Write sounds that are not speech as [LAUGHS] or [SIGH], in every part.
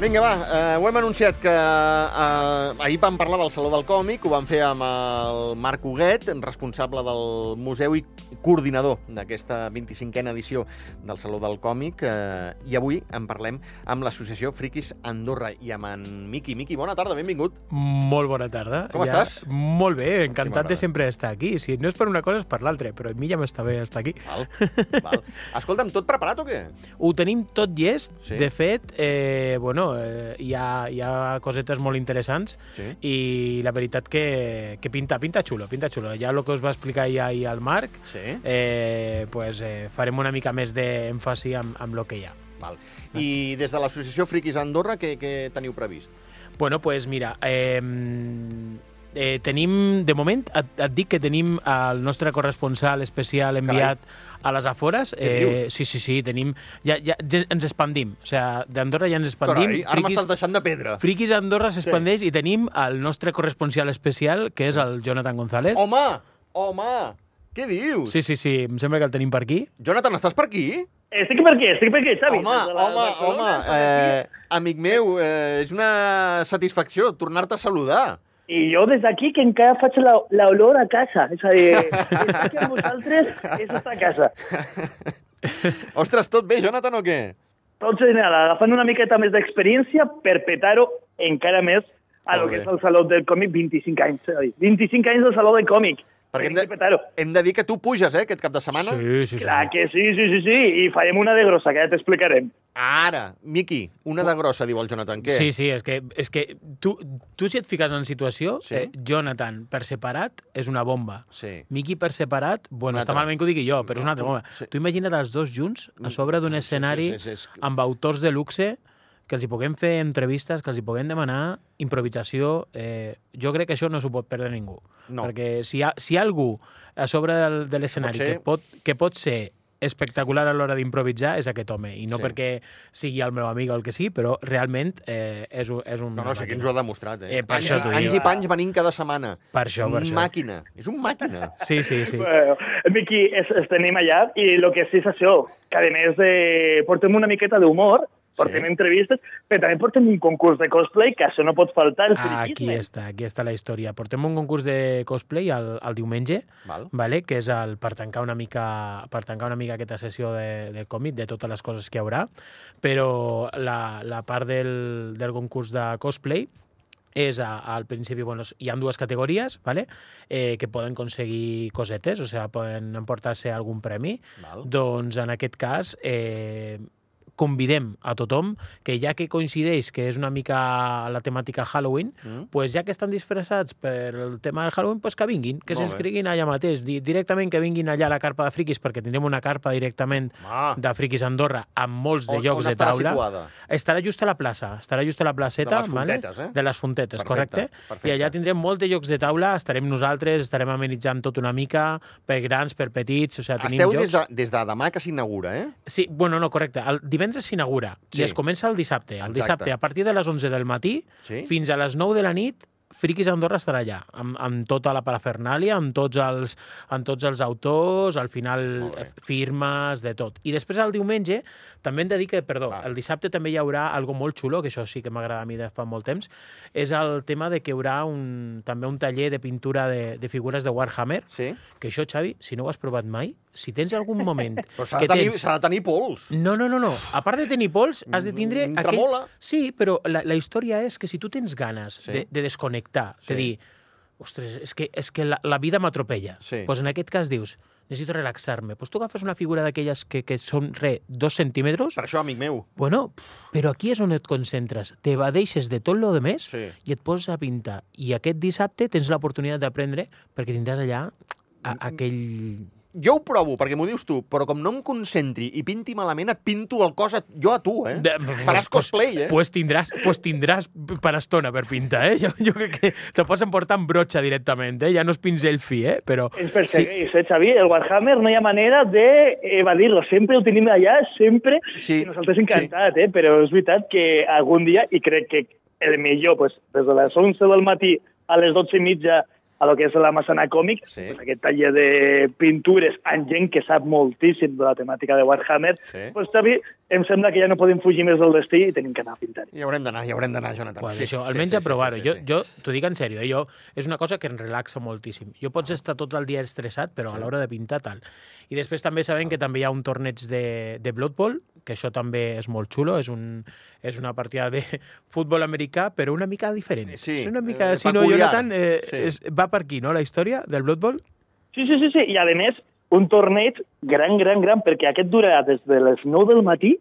Vinga, va, eh, ho hem anunciat que eh, ahir vam parlar del Saló del Còmic, ho vam fer amb el Marc Huguet, responsable del museu i coordinador d'aquesta 25a edició del Saló del Còmic, eh, i avui en parlem amb l'associació Friquis Andorra i amb en Miqui. Miqui, bona tarda, benvingut. Molt bona tarda. Com ja, estàs? Molt bé, encantat m'agrada. de sempre estar aquí. Si no és per una cosa, és per l'altra, però a mi ja m'està bé estar aquí. Val, val. [LAUGHS] Escolta'm, tot preparat o què? Ho tenim tot llest. Sí. De fet, eh, bueno, eh, hi, ha, hi ha cosetes molt interessants Sí. i la veritat que, que pinta, pinta xulo, pinta xulo. Ja el que us va explicar ja ahir al Marc, Sí. eh, pues, eh, farem una mica més d'èmfasi amb, amb lo que hi ha. Val. I des de l'associació Friquis Andorra, què, què teniu previst? Bueno, pues mira, eh, eh, tenim, de moment, et, et dic que tenim el nostre corresponsal especial enviat a les afores. Dius? sí, sí, sí, tenim, ja, ja, ja ens expandim. O sigui, d'Andorra ja ens expandim. Carai, ara m'estàs deixant de pedra. Friquis Andorra s'expandeix i tenim el nostre corresponsal especial, que és el Jonathan González. Home, home, què dius? Sí, sí, sí, em sembla que el tenim per aquí. Jonathan, estàs per aquí? Estic per aquí, estic per aquí, Xavi. Home, la home, home, eh, amic meu, eh, és una satisfacció tornar-te a saludar. I jo des d'aquí que encara faig la- l'olor a casa. És a dir, [LAUGHS] estar aquí amb vosaltres és estar a casa. [LAUGHS] Ostres, tot bé, Jonathan, o què? Tot genial, agafant una miqueta més d'experiència per petar-ho encara més a lo que és el Saló del Còmic 25 anys. Xavi. 25 anys del Saló del Còmic. Perquè hem de, hem de dir que tu puges, eh, aquest cap de setmana. Sí, sí, sí. Clar que sí, sí, sí, sí, i farem una de grossa, que ja t'explicarem. Ara, Miqui, una de grossa, diu el Jonathan. Què? Sí, sí, és que, és que tu, tu si et fiques en situació, Sí. eh, Jonathan per separat és una bomba. Sí. Miki per separat, bueno, Una està altra. malament que ho digui jo, però és una altra bomba. Sí. Tu imagina't els dos junts a sobre d'un Sí, sí, escenari sí, sí, és que- amb autors de luxe que els hi puguem fer entrevistes, que els hi puguem demanar improvisació. Eh, jo crec que això no s'ho pot perdre ningú. No. Perquè si hi ha, si hi ha algú a sobre del, de l'escenari ser- que, pot, que pot ser espectacular a l'hora d'improvisar és aquest home. I no Sí. perquè sigui el meu amic o el que sigui, però realment eh, és, un, és un... No, no, sí que ens ho ha demostrat, eh? Eh, per anys, això t'ho anys i panys venint cada setmana. Per això, per un això. màquina. És un màquina. Sí, sí, sí. Bueno, Miqui, es, es tenim allà i el que sí és això, que a més de... portem una miqueta d'humor, portem Sí. entrevistes, però també portem un concurs de cosplay, que això no pot faltar, el Aquí friquisme. està, aquí està la història. Portem un concurs de cosplay el, el diumenge, Val. vale? que és el, per, tancar una mica, per tancar una mica aquesta sessió de, de còmic, de totes les coses que hi haurà, però la, la part del, del concurs de cosplay és a, al principi, bueno, hi ha dues categories, ¿vale? eh, que poden aconseguir cosetes, o sigui, poden emportar-se algun premi. Val. Doncs en aquest cas eh, convidem a tothom que ja que coincideix que és una mica la temàtica Halloween, Mm. pues ja que estan disfressats per el tema del Halloween, pues que vinguin, que s'inscriguin allà mateix, di directament que vinguin allà a la carpa de friquis, perquè tindrem una carpa directament Ah, de friquis Andorra amb molts de on, jocs on de taula. situada? Estarà just a la plaça, estarà just a la placeta. De les fontetes, vale? eh? De les fontetes, Perfecte, correcte. perfecte. I allà tindrem molts de jocs de taula, estarem nosaltres, estarem amenitzant tot una mica, per grans, per petits, o sigui, tenim Esteu jocs... des de, des de demà que s'inaugura, eh? Sí, bueno, no, correcte. El divendres s'inaugura Sí. i es comença el dissabte. El Exacte. dissabte, a partir de les 11 del matí Sí? fins a les 9 de la nit, Friquis Andorra estarà allà, amb, amb tota la parafernàlia, amb tots, els, amb tots els autors, al final firmes, de tot. I després el diumenge, també hem de dir que, perdó, Va. el dissabte també hi haurà algo molt xulo, que això sí que m'agrada a mi de fa molt temps, és el tema de que hi haurà un, també un taller de pintura de, de figures de Warhammer, Sí? que això, Xavi, si no ho has provat mai, si tens algun moment [LAUGHS] Però s'ha que de, tenir, tens... de tenir pols. No, no, no, no. A part de tenir pols, has de tindre... Mm, tremola. Sí, però la, la història és que si tu tens ganes Sí. de, de desconnectar, Sí. de dir, ostres, és que, és que la, la vida m'atropella. Sí. Pues en aquest cas dius, necessito relaxar-me. Pues tu agafes una figura d'aquelles que, que són, re, dos centímetres, Per això, amic meu. bueno, però aquí és on et concentres. T'evadeixes de tot lo de més Sí. i et poses a pintar. I aquest dissabte tens l'oportunitat d'aprendre perquè tindràs allà a, aquell... Jo ho provo, perquè m'ho dius tu, però com no em concentri i pinti malament, et pinto el cos a, jo a tu, eh? De- Faràs pues- cosplay, eh? Pues tindràs, pues tindràs per estona per pintar, eh? Jo, jo crec que te pots emportar amb brotxa directament, eh? Ja no és pinzell fi, eh? Però... Ens persegueix, eh, Xavi? El Warhammer no hi ha manera d'evadir-lo. Sempre ho tenim allà, sempre. Sí, I nosaltres encantat, eh? Però és veritat que algun dia, i crec que el millor, pues, des de les 11 del matí a les 12 i mitja a lo que és la Massana Còmic, Sí. pues, aquest taller de pintures amb gent que sap moltíssim de la temàtica de Warhammer, Sí. pues, Xavi, em sembla que ja no podem fugir més del destí i tenim que anar a pintar. Hi haurem d'anar, hi haurem d'anar, Jonathan. Pues sí, això, almenys sí, sí, a provar-ho. Sí, sí, sí. Jo, jo t'ho dic en sèrio, eh? jo, és una cosa que em relaxa moltíssim. Jo pots estar tot el dia estressat, però sí. a l'hora de pintar tal. I després també sabem que també hi ha un torneig de, de Blood Bowl, que això també és molt xulo, és, un, és una partida de [LAUGHS] futbol americà, però una mica diferent. Sí, és una mica, eh, si no. Jonathan, eh, Sí. és, va per aquí, no?, la història del Blood Bowl? Sí, sí, sí, sí. I a més, un torneig gran, gran, gran, perquè aquest durarà des de les 9 del matí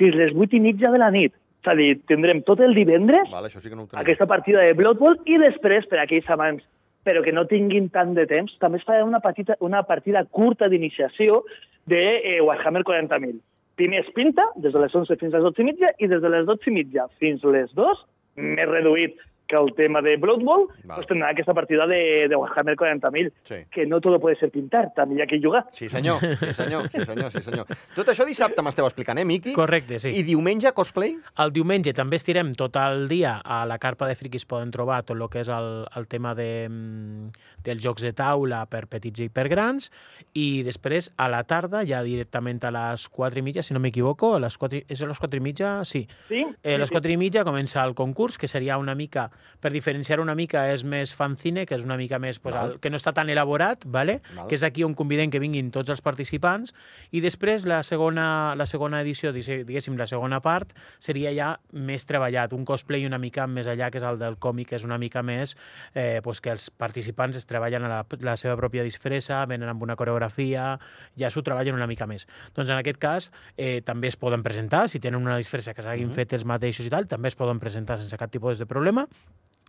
fins les 8 i mitja de la nit. És a dir, tindrem tot el divendres Vale, això sí que no aquesta partida de Blood Bowl i després, per a aquells amants però que no tinguin tant de temps, també es farà una, petita, una partida curta d'iniciació de eh, Warhammer 40.000. Primer es pinta, des de les 11 fins a les 12 i mitja, i des de les 12 i mitja fins les 2, més reduït que el tema de Blood Bowl, Val. pues tindrà aquesta partida de, de Warhammer 40.000, Sí. que no tot puede ser pintar, també hi ha que jugar. Sí, senyor, sí, senyor, sí, senyor, sí, senyor. Tot això dissabte m'esteu explicant, eh, Miqui? Correcte, sí. I diumenge, cosplay? El diumenge també estirem tot el dia a la carpa de friquis poden trobar tot el que és el, el tema de, mm, dels jocs de taula per petits i per grans i després a la tarda ja directament a les 4 i mitja, si no m'equivoco, a les 4, i- és a les 4 i mitja? Sí. Sí? Eh, a les Sí, sí. 4 i mitja comença el concurs, que seria una mica, per diferenciar una mica, és més fanzine, que és una mica més, pues, el, que no està tan elaborat, vale? Val. que és aquí on convidem que vinguin tots els participants, i després la segona, la segona edició, diguéssim, la segona part, seria ja més treballat, un cosplay una mica més allà, que és el del còmic, que és una mica més eh, pues que els participants es treballen a la, la seva pròpia disfressa, venen amb una coreografia, ja s'ho treballen una mica més. Doncs en aquest cas eh, també es poden presentar, si tenen una disfressa que s'hagin Mhm. fet els mateixos i tal, també es poden presentar sense cap tipus de problema.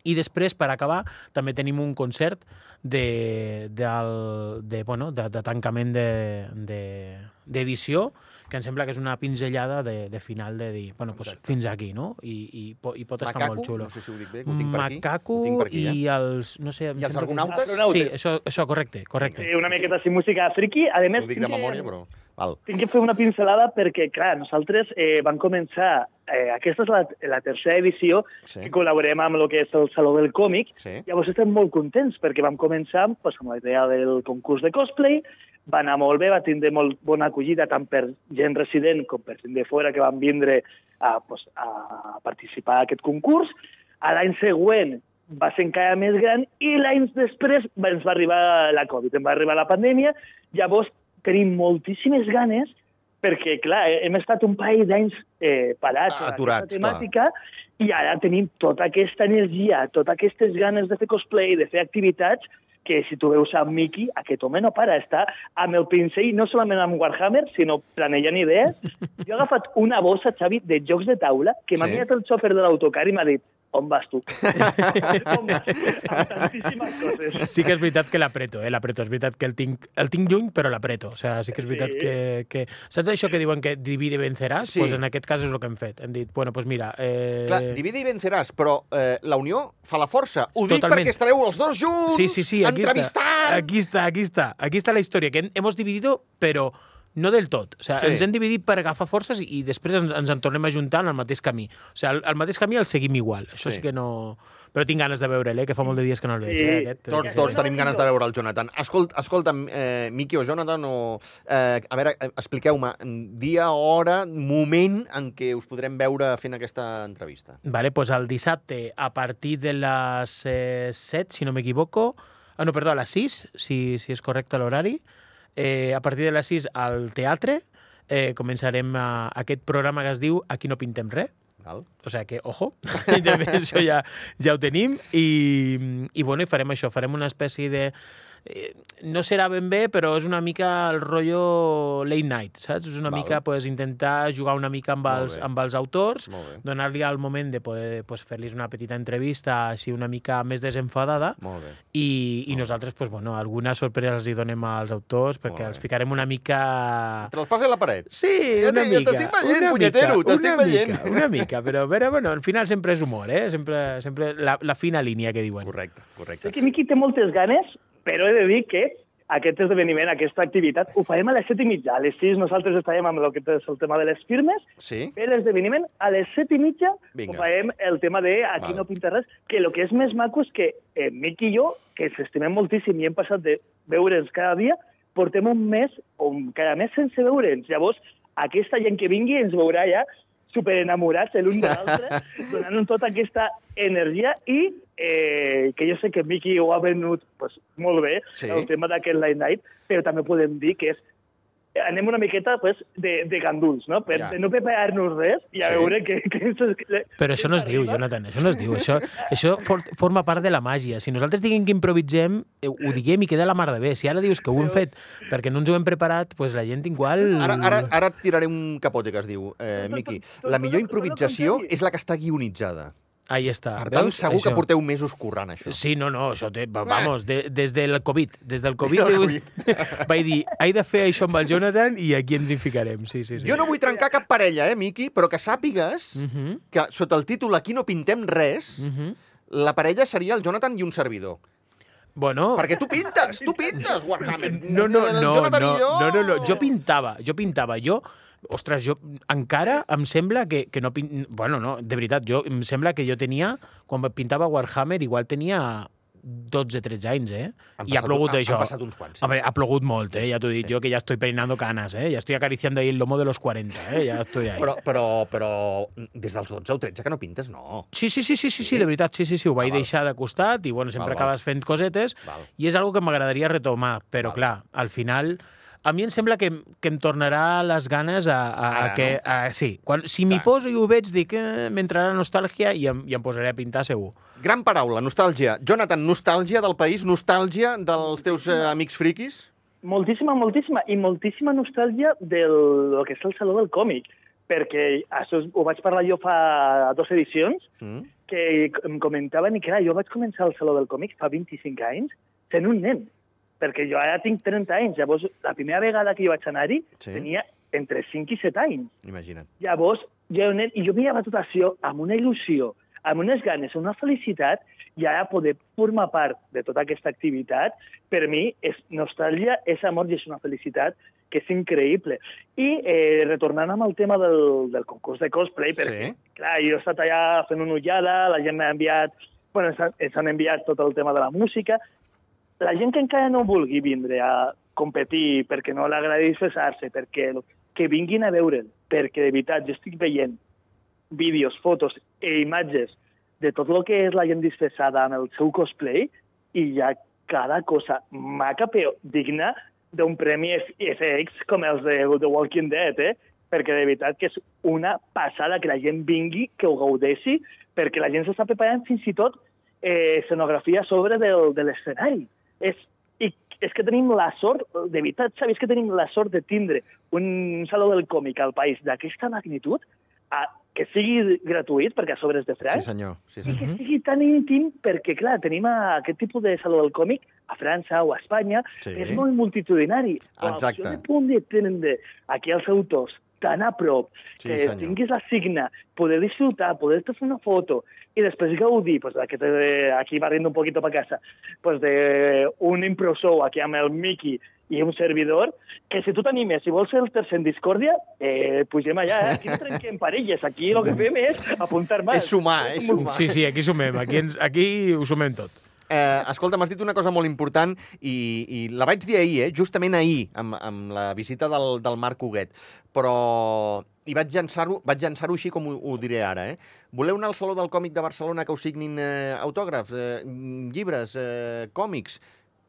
I després, per acabar, també tenim un concert de, del, de, bueno, de, de tancament de- de- d'edició, de, que em sembla que és una pinzellada de, de final de dir, bueno, pues, Exacte. fins aquí, no? I, i, po- i pot estar Macaco, molt xulo. no sé si ho dic bé, ho tinc per aquí. Macaco Ho tinc per aquí, i eh? els... No sé, em I els sembla que- argonautes? Argonautes. Sí, això, això correcte, correcte. Sí, una miqueta així música friki. A més, Ho dic de memòria, però... Val. Tinc que fer una pincelada perquè, clar, nosaltres eh, vam començar... Eh, aquesta és la, la tercera edició Sí. que col·laborem amb el que és el Saló del Còmic. Sí. Llavors estem molt contents perquè vam començar pues, amb la idea del concurs de cosplay, va anar molt bé, va tindre molt bona acollida tant per gent resident com per gent de fora que van vindre a, pues, a participar a aquest concurs. A l'any següent va ser encara més gran i l'any després ens va arribar la Covid, ens va arribar la pandèmia, llavors tenim moltíssimes ganes perquè, clar, hem estat un parell d'anys eh, parats en Aturats, aquesta temàtica i ara tenim tota aquesta energia, totes aquestes ganes de fer cosplay, de fer activitats, que si tu veus a Mickey, aquest home no para, està amb el pincell, no solament amb Warhammer, sinó planejant idees. Jo he agafat una bossa, Xavi, de jocs de taula, que m'ha Sí. mirat el xòfer de l'autocar i m'ha dit, on vas tu? [LAUGHS] on vas? Tantíssimes coses. Sí que és veritat que l'apreto, eh? L'apreto. És veritat que el tinc, el tinc lluny, però l'apreto. O sigui, sí que és veritat Sí. que, que... Saps això que diuen que divide i venceràs? Sí. Pues en aquest cas és el que hem fet. Hem dit, bueno, pues mira... Eh... Clar, divide i venceràs, però eh, la unió fa la força. Ho dic Totalment. perquè estareu els dos junts, Sí, sí, sí, aquí entrevistant... está. Aquí está, aquí está. Aquí está la historia, que hemos dividido, pero no del tot. O sigui, Sí. sí. ens hem dividit per agafar forces i, i després ens, ens en tornem a juntar en el mateix camí. O sigui, el, el mateix camí el seguim igual. Això Sí. sí, que no... Però tinc ganes de veure'l, eh? que fa molt de dies que no el veig. Sí. Eh, aquest, Tots, aquest. tots tenim ganes de veure el Jonathan. Escolta, escolta'm, eh, Miqui o Jonathan, o, eh, a veure, eh, expliqueu-me, dia, hora, moment en què us podrem veure fent aquesta entrevista. Vale, pues el dissabte, a partir de les eh, 7, si no m'equivoco, ah, no, perdó, a les 6, si, si és correcte l'horari, eh, a partir de les 6 al teatre eh, començarem a, aquest programa que es diu Aquí no pintem res, Val? o sigui que, ojo, [LAUGHS] també això ja, ja ho tenim, i, i bueno, i farem això, farem una espècie de... eh, no serà ben bé, però és una mica el rotllo late night, saps? És una Val. mica pues, intentar jugar una mica amb els, amb els autors, donar-li el moment de poder pues, fer-los una petita entrevista així una mica més desenfadada i, i nosaltres, pues, bueno, alguna sorpresa els hi donem als autors perquè els ficarem una mica... Te les posa a la paret. Sí, Ja una mica. t'estic veient, punyetero, t'estic veient. Una mica, però, però bueno, al final sempre és humor, eh? Sempre, sempre la, la fina línia que diuen. Correcte, correcte. que Miqui té moltes ganes, però he de dir que aquest esdeveniment, aquesta activitat, ho farem a les 7 i mitja. A les 6 nosaltres estarem amb el que és el tema de les firmes, Sí? fer l'esdeveniment a les 7 i mitja Vinga. ho farem el tema de aquí Val. no pinta res, que el que és més maco és que eh, Miqui i jo, que ens estimem moltíssim i hem passat de veure'ns cada dia, portem un mes o un- cada mes sense veure'ns. Llavors, aquesta gent que vingui ens veurà ja superenamorats l'un de l'altre, [LAUGHS] donant tota aquesta energia i eh, que jo sé que Miki ho ha venut pues, molt bé, Sí. el tema d'aquest Light Night, però també podem dir que és anem una miqueta pues, de, de ganduls, no? Per, Ja. no preparar-nos res i a Sí. veure que... que, que Però això no es diu, Jonathan, això no es diu. Això, això for, forma part de la màgia. Si nosaltres diguem que improvisem, eh, ho diguem i queda la mar de bé. Si ara dius que ho hem fet perquè no ens ho hem preparat, doncs la gent igual... Ara, ara, ara et tiraré un capote que es diu, eh, Miqui. La millor improvisació és la que està guionitzada. Ahí està. Per tant, Veus? segur que Això. porteu mesos currant això. Sí, no, no, això té, va- vamos, de, des del Covid, des del Covid, del diu- [LAUGHS] vaig dir, he de fer això amb el Jonathan i aquí ens hi ficarem, sí, sí, sí. Jo no vull trencar cap parella, eh, Miqui, però que sàpigues Uh -huh, que sota el títol Aquí no pintem res, uh -huh. la parella seria el Jonathan i un servidor. Bueno, Perquè tu pintes, tu pintes, Warhammer. no, no, no, no, jo... no, no, no, jo pintava, jo pintava, jo Ostres, jo encara em sembla que, que no... Pin... Bueno, no, de veritat, jo em sembla que jo tenia, quan pintava Warhammer, igual tenia 12-13 anys, eh? Han I ha plogut han- això. Han passat uns quants. Sí. Hombre, ha plogut molt, eh? Ja t'ho dit Sí. jo, que ja estoy peinando canas, eh? Ja estoy acariciando ahí el lomo de los 40, eh? Ja estoy ahí. Però, però, però des dels 12 o 13 que no pintes, no. Sí, sí, sí, sí, sí, sí, de veritat, sí, sí, sí, ho vaig Ah, deixar de costat i, bueno, sempre Val, val. acabes fent cosetes Val. i és algo que m'agradaria retomar, però, Val. clar, al final... A mi em sembla que, que em tornarà les ganes a, a, a Ara, que... A, sí, quan, si m'hi poso i ho veig, dic, eh, m'entrarà nostàlgia i em, i em posaré a pintar segur. Gran paraula, nostàlgia. Jonathan, nostàlgia del país, nostàlgia dels teus eh, amics friquis? Moltíssima, moltíssima, i moltíssima nostàlgia del lo que és el Saló del Còmic, perquè això ho vaig parlar jo fa dues edicions, Mm? que em comentaven, i clar, jo vaig començar al Saló del Còmic fa 25 anys sent un nen, perquè jo ara tinc 30 anys, llavors la primera vegada que jo vaig anar-hi Sí. tenia entre 5 i 7 anys. Imagina't. Llavors, jo era nen, i jo mirava tot això amb una il·lusió, amb unes ganes, una felicitat, i ara poder formar part de tota aquesta activitat, per mi és nostàlgia, és amor i és una felicitat que és increïble. I eh, retornant amb el tema del, del concurs de cosplay, perquè, Sí. clar, jo he estat allà fent una ullada, la gent m'ha enviat, bueno, ens han, ens han enviat tot el tema de la música, la gent que encara no vulgui vindre a competir perquè no l'agradi disfressar-se, perquè que vinguin a veure'l, perquè de veritat jo estic veient vídeos, fotos e imatges de tot el que és la gent disfressada amb el seu cosplay i hi ha cada cosa maca però digna d'un premi FX com els de The Walking Dead, eh? perquè de veritat que és una passada que la gent vingui, que ho gaudeixi, perquè la gent s'està preparant fins i tot eh, escenografia sobre del, de l'escenari. És, I és que tenim la sort, de veritat, sabies que tenim la sort de tindre un saló del còmic al país d'aquesta magnitud, a, que sigui gratuït, perquè a sobre és de Sí, franc, senyor. Sí, i que senyor. sigui tan íntim perquè, clar, tenim a, aquest tipus de saló del còmic a França o a Espanya, Sí. és molt multitudinari. Exacte. De punt de tindre aquí els autors tan a prop, Sí, que senyor. tinguis la signa, poder disfrutar, poder fer una foto i després gaudir, pues, eh, aquí barriendo un poquito para casa, pues, de un impressor aquí amb el Mickey i un servidor, que si tu t'animes, si vols ser el tercer en discòrdia, eh, pugem allà, eh? aquí no trenquem parelles, aquí el que fem és apuntar mà. És sumar, és sumar. Sí, sí, aquí sumem, aquí, ens, aquí ho sumem tot. Eh, escolta, m'has dit una cosa molt important i, i la vaig dir ahir, eh? justament ahir, amb, amb la visita del, del Marc Huguet, però i vaig llançar-ho vaig llançar així com ho, ho diré ara. Eh? Voleu anar al Saló del Còmic de Barcelona que us signin eh, autògrafs, eh, llibres, eh, còmics?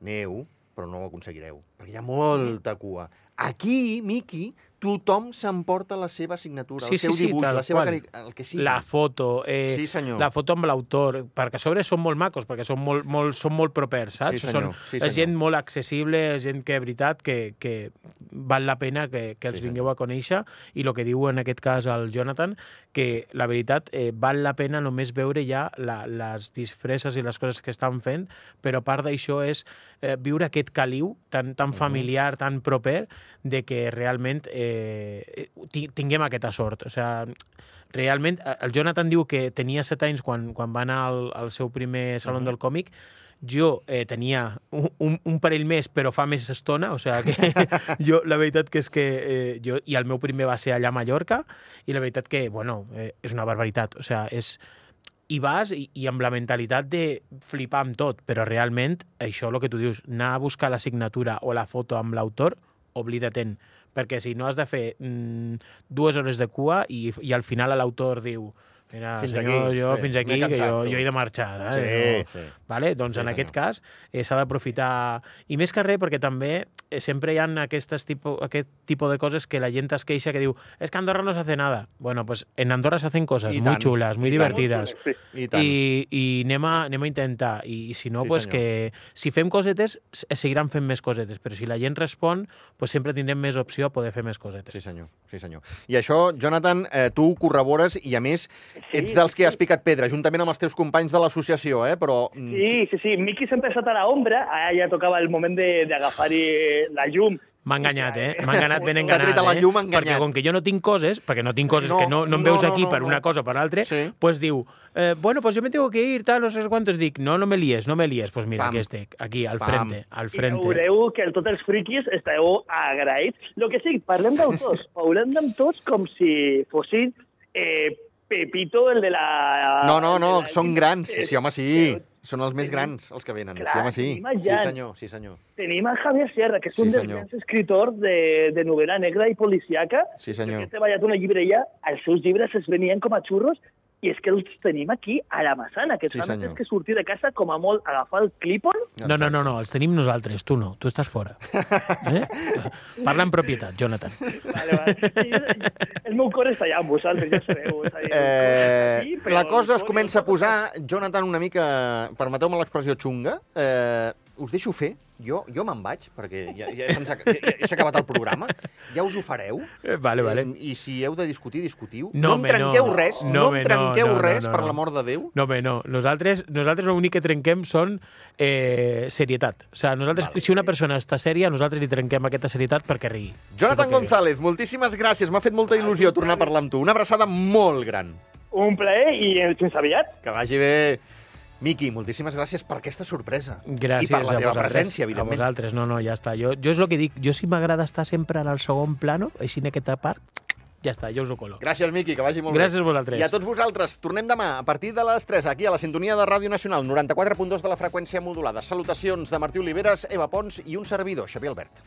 Aneu, però no ho aconseguireu, perquè hi ha molta cua. Aquí, Miqui, tothom s'emporta la seva signatura, Sí, el seu sí, sí, dibuix, tal la seva qual. el que sigui. La foto, eh, Sí, senyor. la foto amb l'autor, perquè a sobre són molt macos, perquè són molt, molt, són molt propers, saps? Sí, senyor, són, sí, és senyor. gent molt accessible, gent que, de veritat, que, que val la pena que, que els Sí, vingueu a conèixer, i el que diu en aquest cas el Jonathan, que la veritat eh, val la pena només veure ja la, les disfresses i les coses que estan fent, però a part d'això és eh, viure aquest caliu tan, tan familiar, tan proper, de que realment eh, ti- tinguem aquesta sort. O sigui, realment, el Jonathan diu que tenia set anys quan, quan va anar al, al seu primer saló uh -huh. del còmic, jo eh, tenia un, un, un parell més, però fa més estona, o sigui que [LAUGHS] jo, la veritat que és que eh, jo, i el meu primer va ser allà a Mallorca, i la veritat que, bueno, eh, és una barbaritat, o sigui, és, i vas i, i amb la mentalitat de flipar amb tot, però realment això, el que tu dius, anar a buscar la signatura o la foto amb l'autor, oblida-te'n, perquè si no has de fer mm, dues hores de cua i, i al final l'autor diu Mira, Fins senyor, aquí. jo Bé, fins m'he aquí, que jo, jo he de marxar. Eh? Sí, no, sí. Vale? Doncs Sí, en aquest senyor. cas eh, s'ha d'aprofitar... I més que res, perquè també eh, sempre hi ha aquestes tipo, aquest tipus de coses que la gent es queixa que diu es que Andorra no se hace nada. Bueno, pues en Andorra se hacen cosas I muy tant, chulas, muy i tant. divertidas. Sí. I tant. I, i anem, a, anem a intentar. I, i si no, Sí, pues senyor. que si fem cosetes, s- seguiran fent més cosetes. Però si la gent respon, pues sempre tindrem més opció a poder fer més cosetes. Sí, senyor. Sí, senyor. I això, Jonathan, eh, tu ho corrobores i, a més, Sí, ets dels que sí. has picat pedra, juntament amb els teus companys de l'associació, eh? Però... mm, Sí, sí, sí. Miki sempre ha estat a l'ombra, ara ja tocava el moment de- d'agafar-hi la llum. M'ha enganyat, eh? M'ha enganyat ben [LAUGHS] T'ha enganat, tret a la eh? llum enganyat. Perquè com que jo no tinc coses, perquè no tinc coses No, que no, no em no, veus no, aquí no, per no. una cosa o per l'altra, Sí. pues diu, eh, bueno, pues yo me tengo que ir, tal, no sé cuántos. Dic, no, no me líes, no me líes. Pues mira, Pam. aquí estic, aquí, al Pam. frente, al I frente. veureu que el, tots els friquis esteu agraïts. El que sí, parlem d'autors. [LAUGHS] Parlem d'autors com si fossin eh, Pepito, el de la... No, no, no, la- són grans. Sí, home, sí. eh, Són els més grans, els que venen. Clar, sí, home, sí. Sí, senyor, sí, senyor. Tenim a Javier Sierra, que és Sí, un dels grans escritors de, de novel·la negra i policiaca, Sí, senyor. que ha treballat una llibreria, els seus llibres es venien com a xurros i és que els tenim aquí a la Massana, que Sí, senyor. és que sortir de casa com a molt agafar el clípol No, no, no, no, els tenim nosaltres, tu no, tu estàs fora. [LAUGHS] Eh? Parla en propietat, Jonathan. Vale, vale. Sí, el meu cor està allà amb vosaltres, ja sabeu. Dir, Eh, està aquí, la cosa es comença a posar, Jonathan, una mica, permeteu-me l'expressió xunga, eh, us deixo fer, jo, jo me'n vaig, perquè ja, ja, se'ns ha, ja, ja s'ha acabat el programa, ja us ho fareu, Eh, Vale, vale. Eh, i si heu de discutir, discutiu. No, No, em trenqueu no. res, no, No, em home, no, trenqueu no, no, res, no, per no. l'amor de Déu. No, home, no. Nosaltres, nosaltres l'únic que trenquem són eh, serietat. O sigui, nosaltres, Vale. si una persona està sèria, nosaltres li trenquem aquesta serietat perquè rigui. Jonathan que González, moltíssimes gràcies, m'ha fet molta il·lusió tornar a parlar amb tu. Una abraçada molt gran. Un plaer i fins aviat. Que vagi bé. Miqui, moltíssimes gràcies per aquesta sorpresa. Gràcies I per la a teva vosaltres, presència, a evidentment. vosaltres, no, no, ja està. Jo, jo és el que dic, jo sí m'agrada estar sempre en el segon plano, així en aquesta part, ja està, jo us ho colo. Gràcies, Miqui, que vagi molt Gràcies bé. a vosaltres. I a tots vosaltres, tornem demà a partir de les 3 aquí a la sintonia de Ràdio Nacional, 94.2 de la freqüència modulada. Salutacions de Martí Oliveres, Eva Pons i un servidor, Xavier Albert.